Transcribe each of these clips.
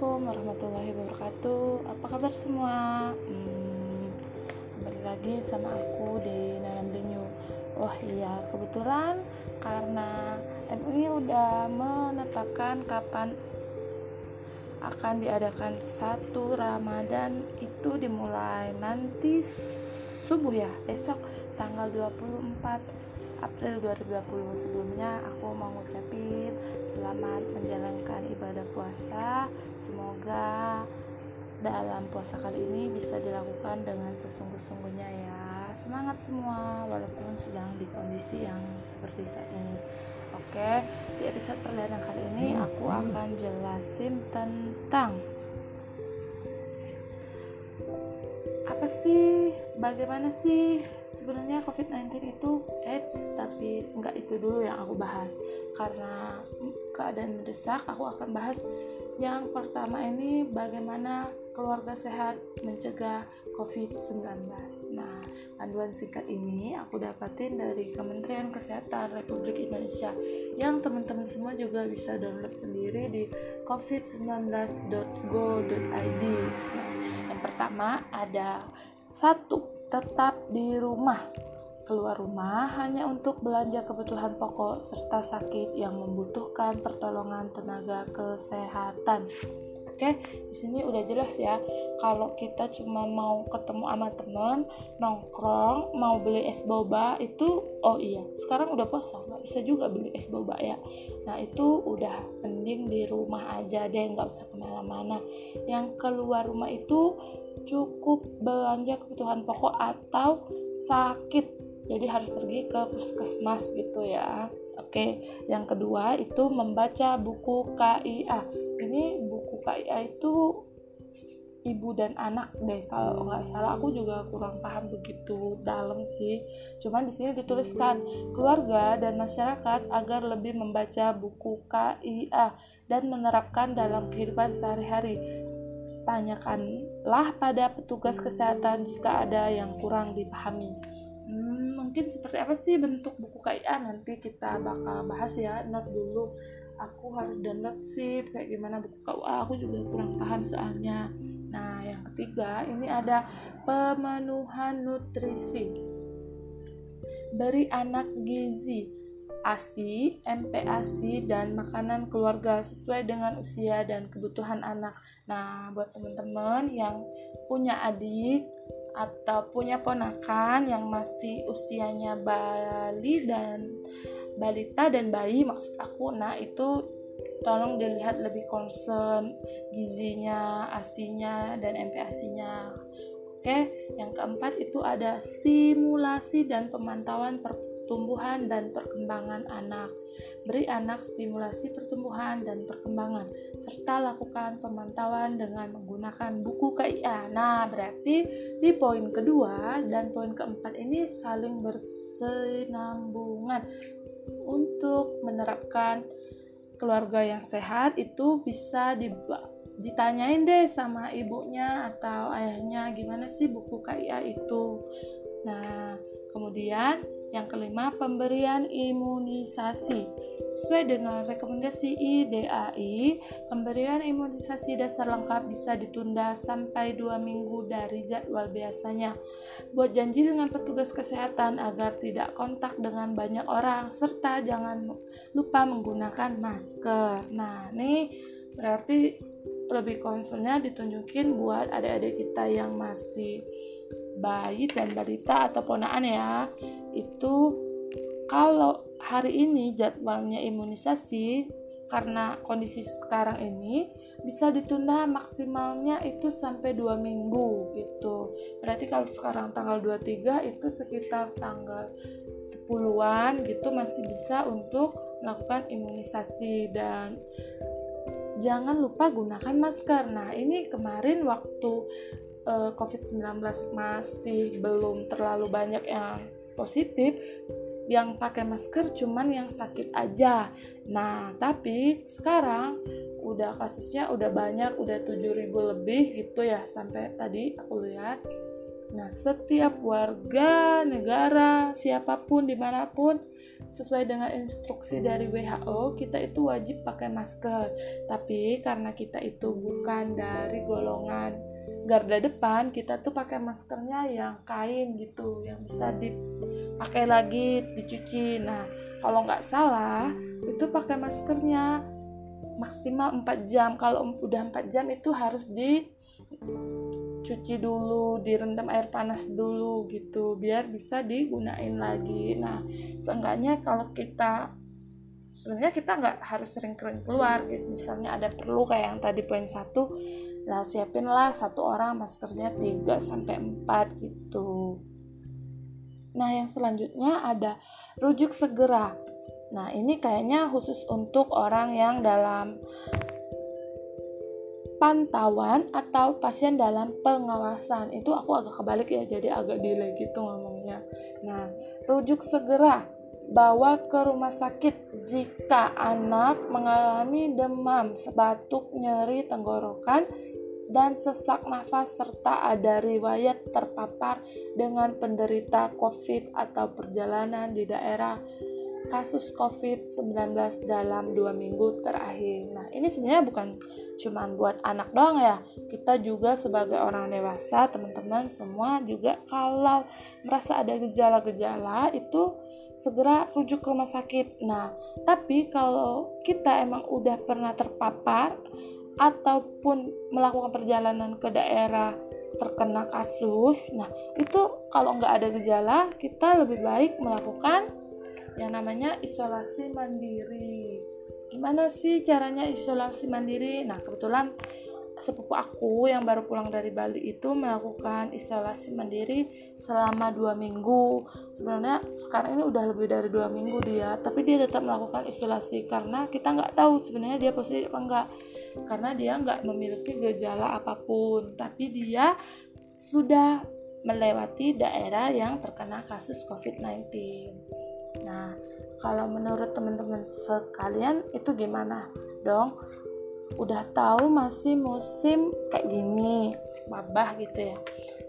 Assalamualaikum warahmatullahi wabarakatuh. Apa kabar semua? Hmm, kembali lagi sama aku di Dalam Denyu Oh iya, kebetulan karena MUI udah menetapkan kapan akan diadakan satu Ramadan itu dimulai nanti subuh ya besok tanggal 24 April 2020 sebelumnya aku mau ngucapin selamat menjalankan ibadah puasa. Semoga dalam puasa kali ini bisa dilakukan dengan sesungguh-sungguhnya ya. Semangat semua walaupun sedang di kondisi yang seperti saat ini. Oke di episode perdana kali ini aku akan jelasin tentang apa sih? Bagaimana sih? Sebenarnya COVID-19 itu AIDS tapi nggak itu dulu yang aku bahas. Karena keadaan mendesak aku akan bahas yang pertama ini bagaimana keluarga sehat mencegah COVID-19 nah panduan singkat ini aku dapatin dari Kementerian Kesehatan Republik Indonesia. Yang teman-teman semua juga bisa download sendiri di covid19.go.id nah, pertama ada satu tetap di rumah. Keluar rumah hanya untuk belanja kebutuhan pokok serta sakit yang membutuhkan pertolongan tenaga kesehatan. Oke, di sini udah jelas ya. Kalau kita cuma mau ketemu sama temen, nongkrong, mau beli es boba itu, oh iya, sekarang udah puasa, nggak bisa juga beli es boba ya. Nah itu udah mending di rumah aja deh, nggak usah ke mana-mana. Yang keluar rumah itu cukup belanja kebutuhan pokok atau sakit jadi harus pergi ke puskesmas gitu ya oke yang kedua itu membaca buku KIA ini buku KIA itu ibu dan anak deh kalau nggak salah. Aku juga kurang paham begitu dalam sih. Cuman di sini dituliskan keluarga dan masyarakat agar lebih membaca buku KIA dan menerapkan dalam kehidupan sehari-hari. Tanyakanlah pada petugas kesehatan jika ada yang kurang dipahami. Hmm, mungkin seperti apa sih bentuk buku KIA nanti kita bakal bahas ya. Not dulu, aku harus download sih kayak gimana buku KUA. Aku juga kurang paham soalnya. Nah, yang ketiga ini ada pemenuhan nutrisi. Beri anak gizi ASI, MPASI, dan makanan keluarga sesuai dengan usia dan kebutuhan anak. Nah, buat teman-teman yang punya adik atau punya ponakan yang masih usianya bali dan balita dan bayi maksud aku, nah itu tolong dilihat lebih concern gizinya, asinya, dan MPASI-nya. Oke, yang keempat itu ada stimulasi dan pemantauan per pertumbuhan dan perkembangan anak. Beri anak stimulasi pertumbuhan dan perkembangan, serta lakukan pemantauan dengan menggunakan buku KIA. Nah, berarti di poin kedua dan poin keempat ini saling bersenambungan untuk menerapkan keluarga yang sehat itu bisa ditanyain deh sama ibunya atau ayahnya gimana sih buku KIA itu. Nah, kemudian yang kelima, pemberian imunisasi. Sesuai dengan rekomendasi IDAI, pemberian imunisasi dasar lengkap bisa ditunda sampai dua minggu dari jadwal biasanya. Buat janji dengan petugas kesehatan agar tidak kontak dengan banyak orang, serta jangan lupa menggunakan masker. Nah, ini berarti lebih concernnya ditunjukin buat adik-adik kita yang masih bayi dan balita atau ponaan ya. Itu kalau hari ini jadwalnya imunisasi karena kondisi sekarang ini bisa ditunda maksimalnya itu sampai dua minggu gitu. Berarti kalau sekarang tanggal 23 itu sekitar tanggal 10-an gitu masih bisa untuk melakukan imunisasi. Dan jangan lupa gunakan masker. Nah ini kemarin waktu uh, eh, COVID-19 masih belum terlalu banyak yang positif, yang pakai masker cuman yang sakit aja. Nah, tapi sekarang udah kasusnya udah banyak, udah 7000 lebih gitu ya sampai tadi aku lihat. Nah, setiap warga negara siapa pun di mana pun sesuai dengan instruksi dari WHO kita itu wajib pakai masker tapi karena kita itu bukan dari golongan garda depan kita tuh pakai maskernya yang kain gitu yang bisa dipakai lagi dicuci nah kalau nggak salah itu pakai maskernya maksimal 4 jam kalau udah 4 jam itu harus di cuci dulu, direndam air panas dulu gitu biar bisa digunain lagi. Nah, seenggaknya kalau kita sebenarnya kita nggak harus sering-sering keluar gitu. Misalnya ada perlu kayak yang tadi poin satu, lah siapin lah satu orang maskernya 3 sampai 4 gitu. Nah, yang selanjutnya ada rujuk segera. Nah, ini kayaknya khusus untuk orang yang dalam pantauan atau pasien dalam pengawasan itu aku agak kebalik ya jadi agak delay gitu ngomongnya nah rujuk segera bawa ke rumah sakit jika anak mengalami demam sebatuk nyeri tenggorokan dan sesak nafas serta ada riwayat terpapar dengan penderita COVID atau perjalanan di daerah kasus COVID-19 dalam dua minggu terakhir. Nah, ini sebenarnya bukan cuma buat anak doang ya. Kita juga sebagai orang dewasa, teman-teman semua juga kalau merasa ada gejala-gejala itu segera rujuk ke rumah sakit. Nah, tapi kalau kita emang udah pernah terpapar ataupun melakukan perjalanan ke daerah terkena kasus, nah itu kalau nggak ada gejala, kita lebih baik melakukan yang namanya isolasi mandiri. Gimana sih caranya isolasi mandiri? Nah, kebetulan sepupu aku yang baru pulang dari Bali itu melakukan isolasi mandiri selama dua minggu. Sebenarnya sekarang ini udah lebih dari dua minggu dia, tapi dia tetap melakukan isolasi karena kita nggak tahu sebenarnya dia positif apa enggak. Karena dia nggak memiliki gejala apa pun, tapi dia sudah melewati daerah yang terkena kasus COVID-19. Nah, kalau menurut teman-teman sekalian itu gimana dong? Udah tahu masih musim kayak gini, wabah gitu ya.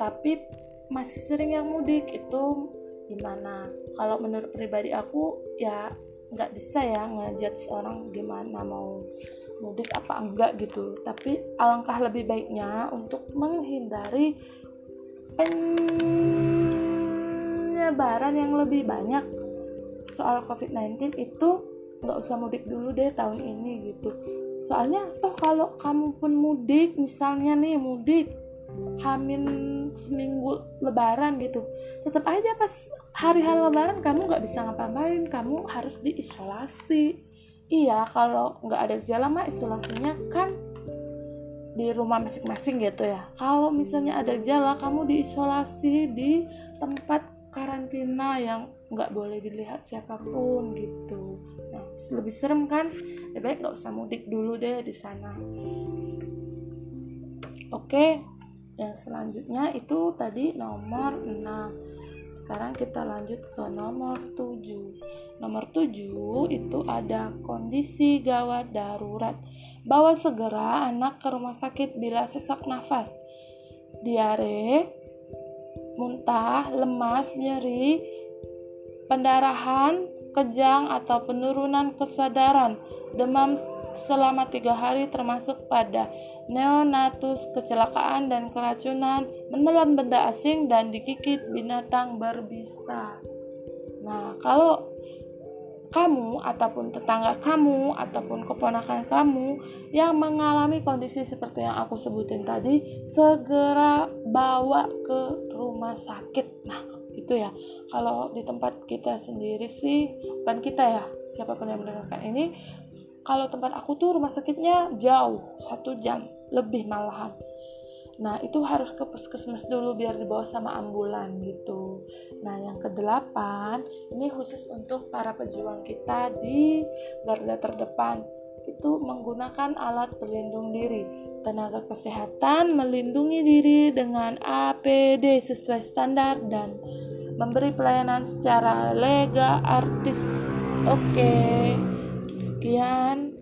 Tapi masih sering yang mudik itu gimana? Kalau menurut pribadi aku ya nggak bisa ya ngejat seorang gimana mau mudik apa enggak gitu. Tapi alangkah lebih baiknya untuk menghindari penyebaran yang lebih banyak soal COVID-19 itu nggak usah mudik dulu deh tahun ini gitu. Soalnya toh kalau kamu pun mudik misalnya nih mudik hamin seminggu lebaran gitu tetap aja pas hari-hari lebaran kamu nggak bisa ngapain kamu harus diisolasi. Iya kalau nggak ada gejala mah isolasinya kan di rumah masing-masing gitu ya. Kalau misalnya ada gejala kamu diisolasi di tempat karantina yang nggak boleh dilihat siapa pun gitu lebih serem kan? Lebih baik nggak usah mudik dulu deh di sana. Oke yang selanjutnya itu tadi nomor 6 sekarang kita lanjut ke nomor 7 nomor 7 itu ada kondisi gawat darurat. Bawa segera anak ke rumah sakit bila sesak nafas. Diare muntah, lemas, nyeri, pendarahan, kejang atau penurunan kesadaran, demam selama tiga hari termasuk pada neonatus, kecelakaan dan keracunan, menelan benda asing dan digigit binatang berbisa. Nah, kalau kamu ataupun tetangga kamu ataupun keponakan kamu yang mengalami kondisi seperti yang aku sebutin tadi segera bawa ke rumah sakit nah itu ya kalau di tempat kita sendiri sih bukan kita ya siapa pun yang mendengarkan ini kalau tempat aku tuh rumah sakitnya jauh satu jam lebih malahan Nah, itu harus ke puskesmas dulu biar dibawa sama ambulan gitu. Nah, yang kedelapan, ini khusus untuk para pejuang kita di garda terdepan. Itu menggunakan alat pelindung diri. Tenaga kesehatan melindungi diri dengan APD sesuai standar dan memberi pelayanan secara lega artis. Oke, sekian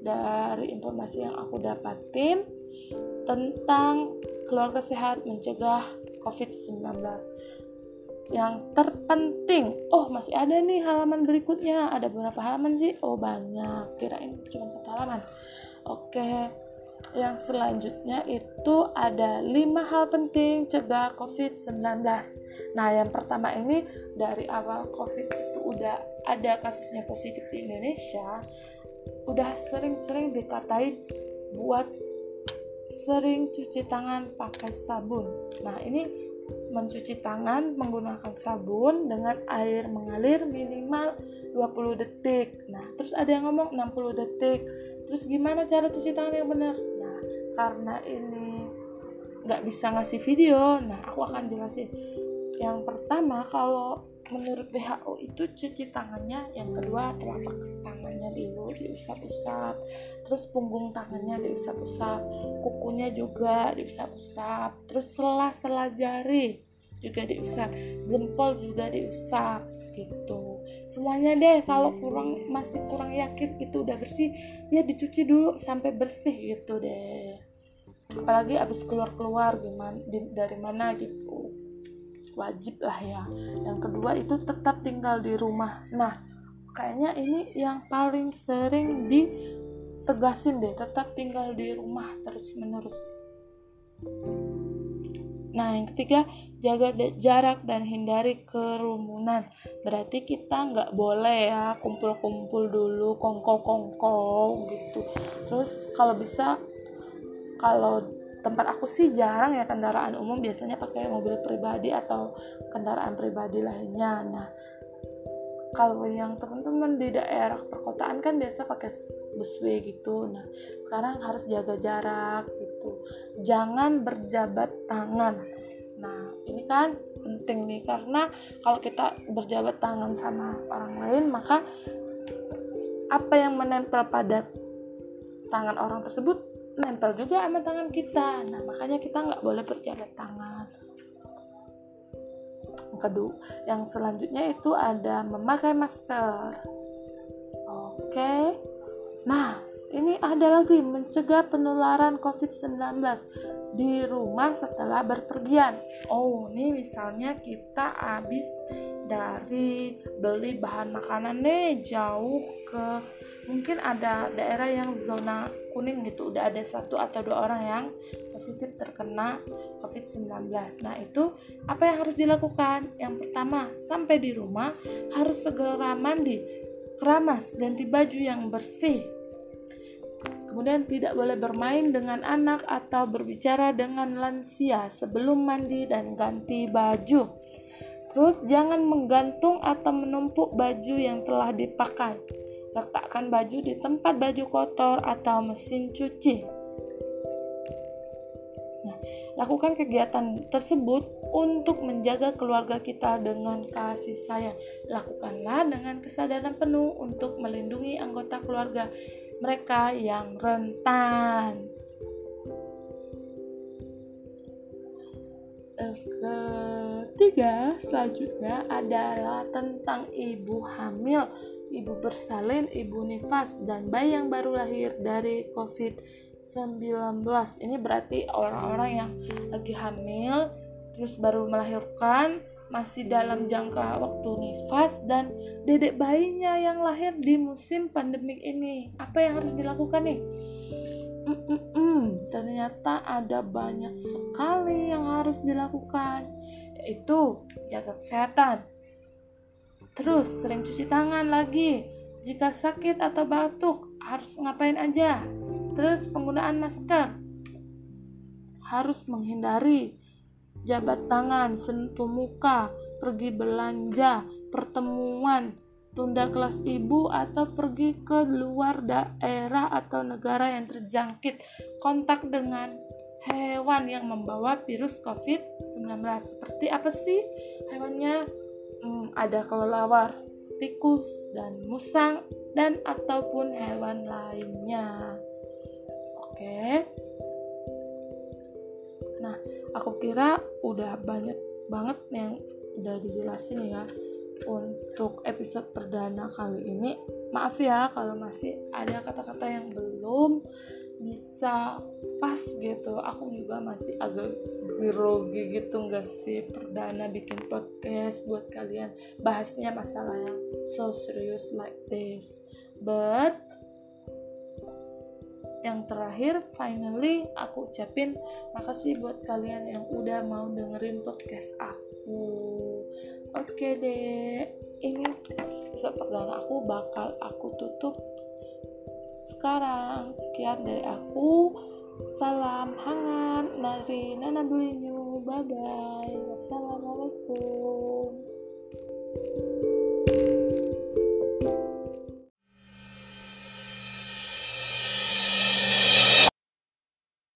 dari informasi yang aku dapatin tentang keluarga sehat mencegah COVID-19. Yang terpenting. Oh masih ada nih halaman berikutnya. Ada berapa halaman sih? Oh banyak. Kirain cuma satu halaman. Oke. Yang selanjutnya itu ada lima hal penting cegah COVID-19 nah yang pertama ini dari awal COVID itu udah ada kasusnya positif di Indonesia udah sering-sering dikatain buat sering cuci tangan pakai sabun. Nah ini mencuci tangan menggunakan sabun dengan air mengalir minimal 20 detik. Nah, terus ada yang ngomong 60 detik. Terus gimana cara cuci tangan yang benar? Nah, karena ini nggak bisa ngasih video, nah aku akan jelasin. Yang pertama, kalau menurut WHO itu cuci tangannya, yang kedua telapak tangannya diusap-usap, terus punggung tangannya diusap-usap kukunya juga diusap-usap. Terus sela-sela jari juga diusap jempol juga diusap gitu. Semuanya deh kalau kurang masih kurang yakin itu udah bersih ya dicuci dulu sampai bersih gitu deh. Apalagi abis keluar-keluar gimana di, dari mana gitu. Wajib lah ya. Yang kedua itu tetap tinggal di rumah. Nah kayaknya ini yang paling sering di tegasin deh tetap tinggal di rumah terus menerus Nah, yang ketiga, jaga jarak dan hindari kerumunan. Berarti kita nggak boleh ya kumpul-kumpul dulu, kongko-kongko gitu. Terus kalau bisa, kalau tempat aku sih jarang ya kendaraan umum, biasanya pakai mobil pribadi atau kendaraan pribadi lainnya. Nah, kalau yang teman-teman di daerah perkotaan kan biasa pakai busway gitu. Nah sekarang harus jaga jarak gitu. Jangan berjabat tangan. Nah ini kan penting nih karena kalau kita berjabat tangan sama orang lain maka apa yang menempel pada tangan orang tersebut nempel juga sama tangan kita. Nah makanya kita nggak boleh berjabat tangan kedua yang selanjutnya itu ada memakai masker. Oke. Nah ini ada lagi mencegah penularan COVID-19 di rumah setelah berpergian. Oh, ini misalnya kita habis dari beli bahan makanan nih jauh ke mungkin ada daerah yang zona kuning gitu. Udah ada satu atau dua orang yang positif terkena COVID-19 nah itu apa yang harus dilakukan? Yang pertama sampai di rumah harus segera mandi keramas ganti baju yang bersih. Kemudian tidak boleh bermain dengan anak atau berbicara dengan lansia sebelum mandi dan ganti baju. Terus jangan menggantung atau menumpuk baju yang telah dipakai Letakkan baju di tempat baju kotor atau mesin cuci. Nah, lakukan kegiatan tersebut untuk menjaga keluarga kita dengan kasih sayang. Lakukanlah dengan kesadaran penuh untuk melindungi anggota keluarga mereka yang rentan. Ketiga, selanjutnya adalah tentang ibu hamil ibu bersalin, ibu nifas, dan bayi yang baru lahir dari COVID-19. Ini berarti orang-orang yang lagi hamil, terus baru melahirkan, masih dalam jangka waktu nifas, dan dedek bayinya yang lahir di musim pandemik ini. Apa yang harus dilakukan nih? Mm-mm, ternyata ada banyak sekali yang harus dilakukan, yaitu jaga kesehatan, Terus sering cuci tangan lagi. Jika sakit atau batuk, harus ngapain aja? Terus penggunaan masker. Harus menghindari jabat tangan, sentuh muka, pergi belanja, pertemuan, tunda kelas ibu atau pergi ke luar daerah atau negara yang terjangkit kontak dengan hewan yang membawa virus COVID-19. Seperti apa sih hewannya? Hmm, ada kelelawar, tikus, dan musang, dan ataupun hewan lainnya. Oke. Nah, aku kira udah banyak banget yang udah dijelasin ya untuk episode perdana kali ini. Maaf ya kalau masih ada kata-kata yang belum bisa pas gitu. Aku juga masih agak grogi gitu nggak sih? Perdana bikin podcast buat kalian. Bahasnya masalah yang so serious like this. But yang terakhir finally aku ucapin makasih buat kalian yang udah mau dengerin podcast aku. Oke okay deh ini episode aku bakal aku tutup sekarang. Sekian dari aku Salam hangat dari Nana Dulinyu. Bye bye. Wassalamualaikum. thank you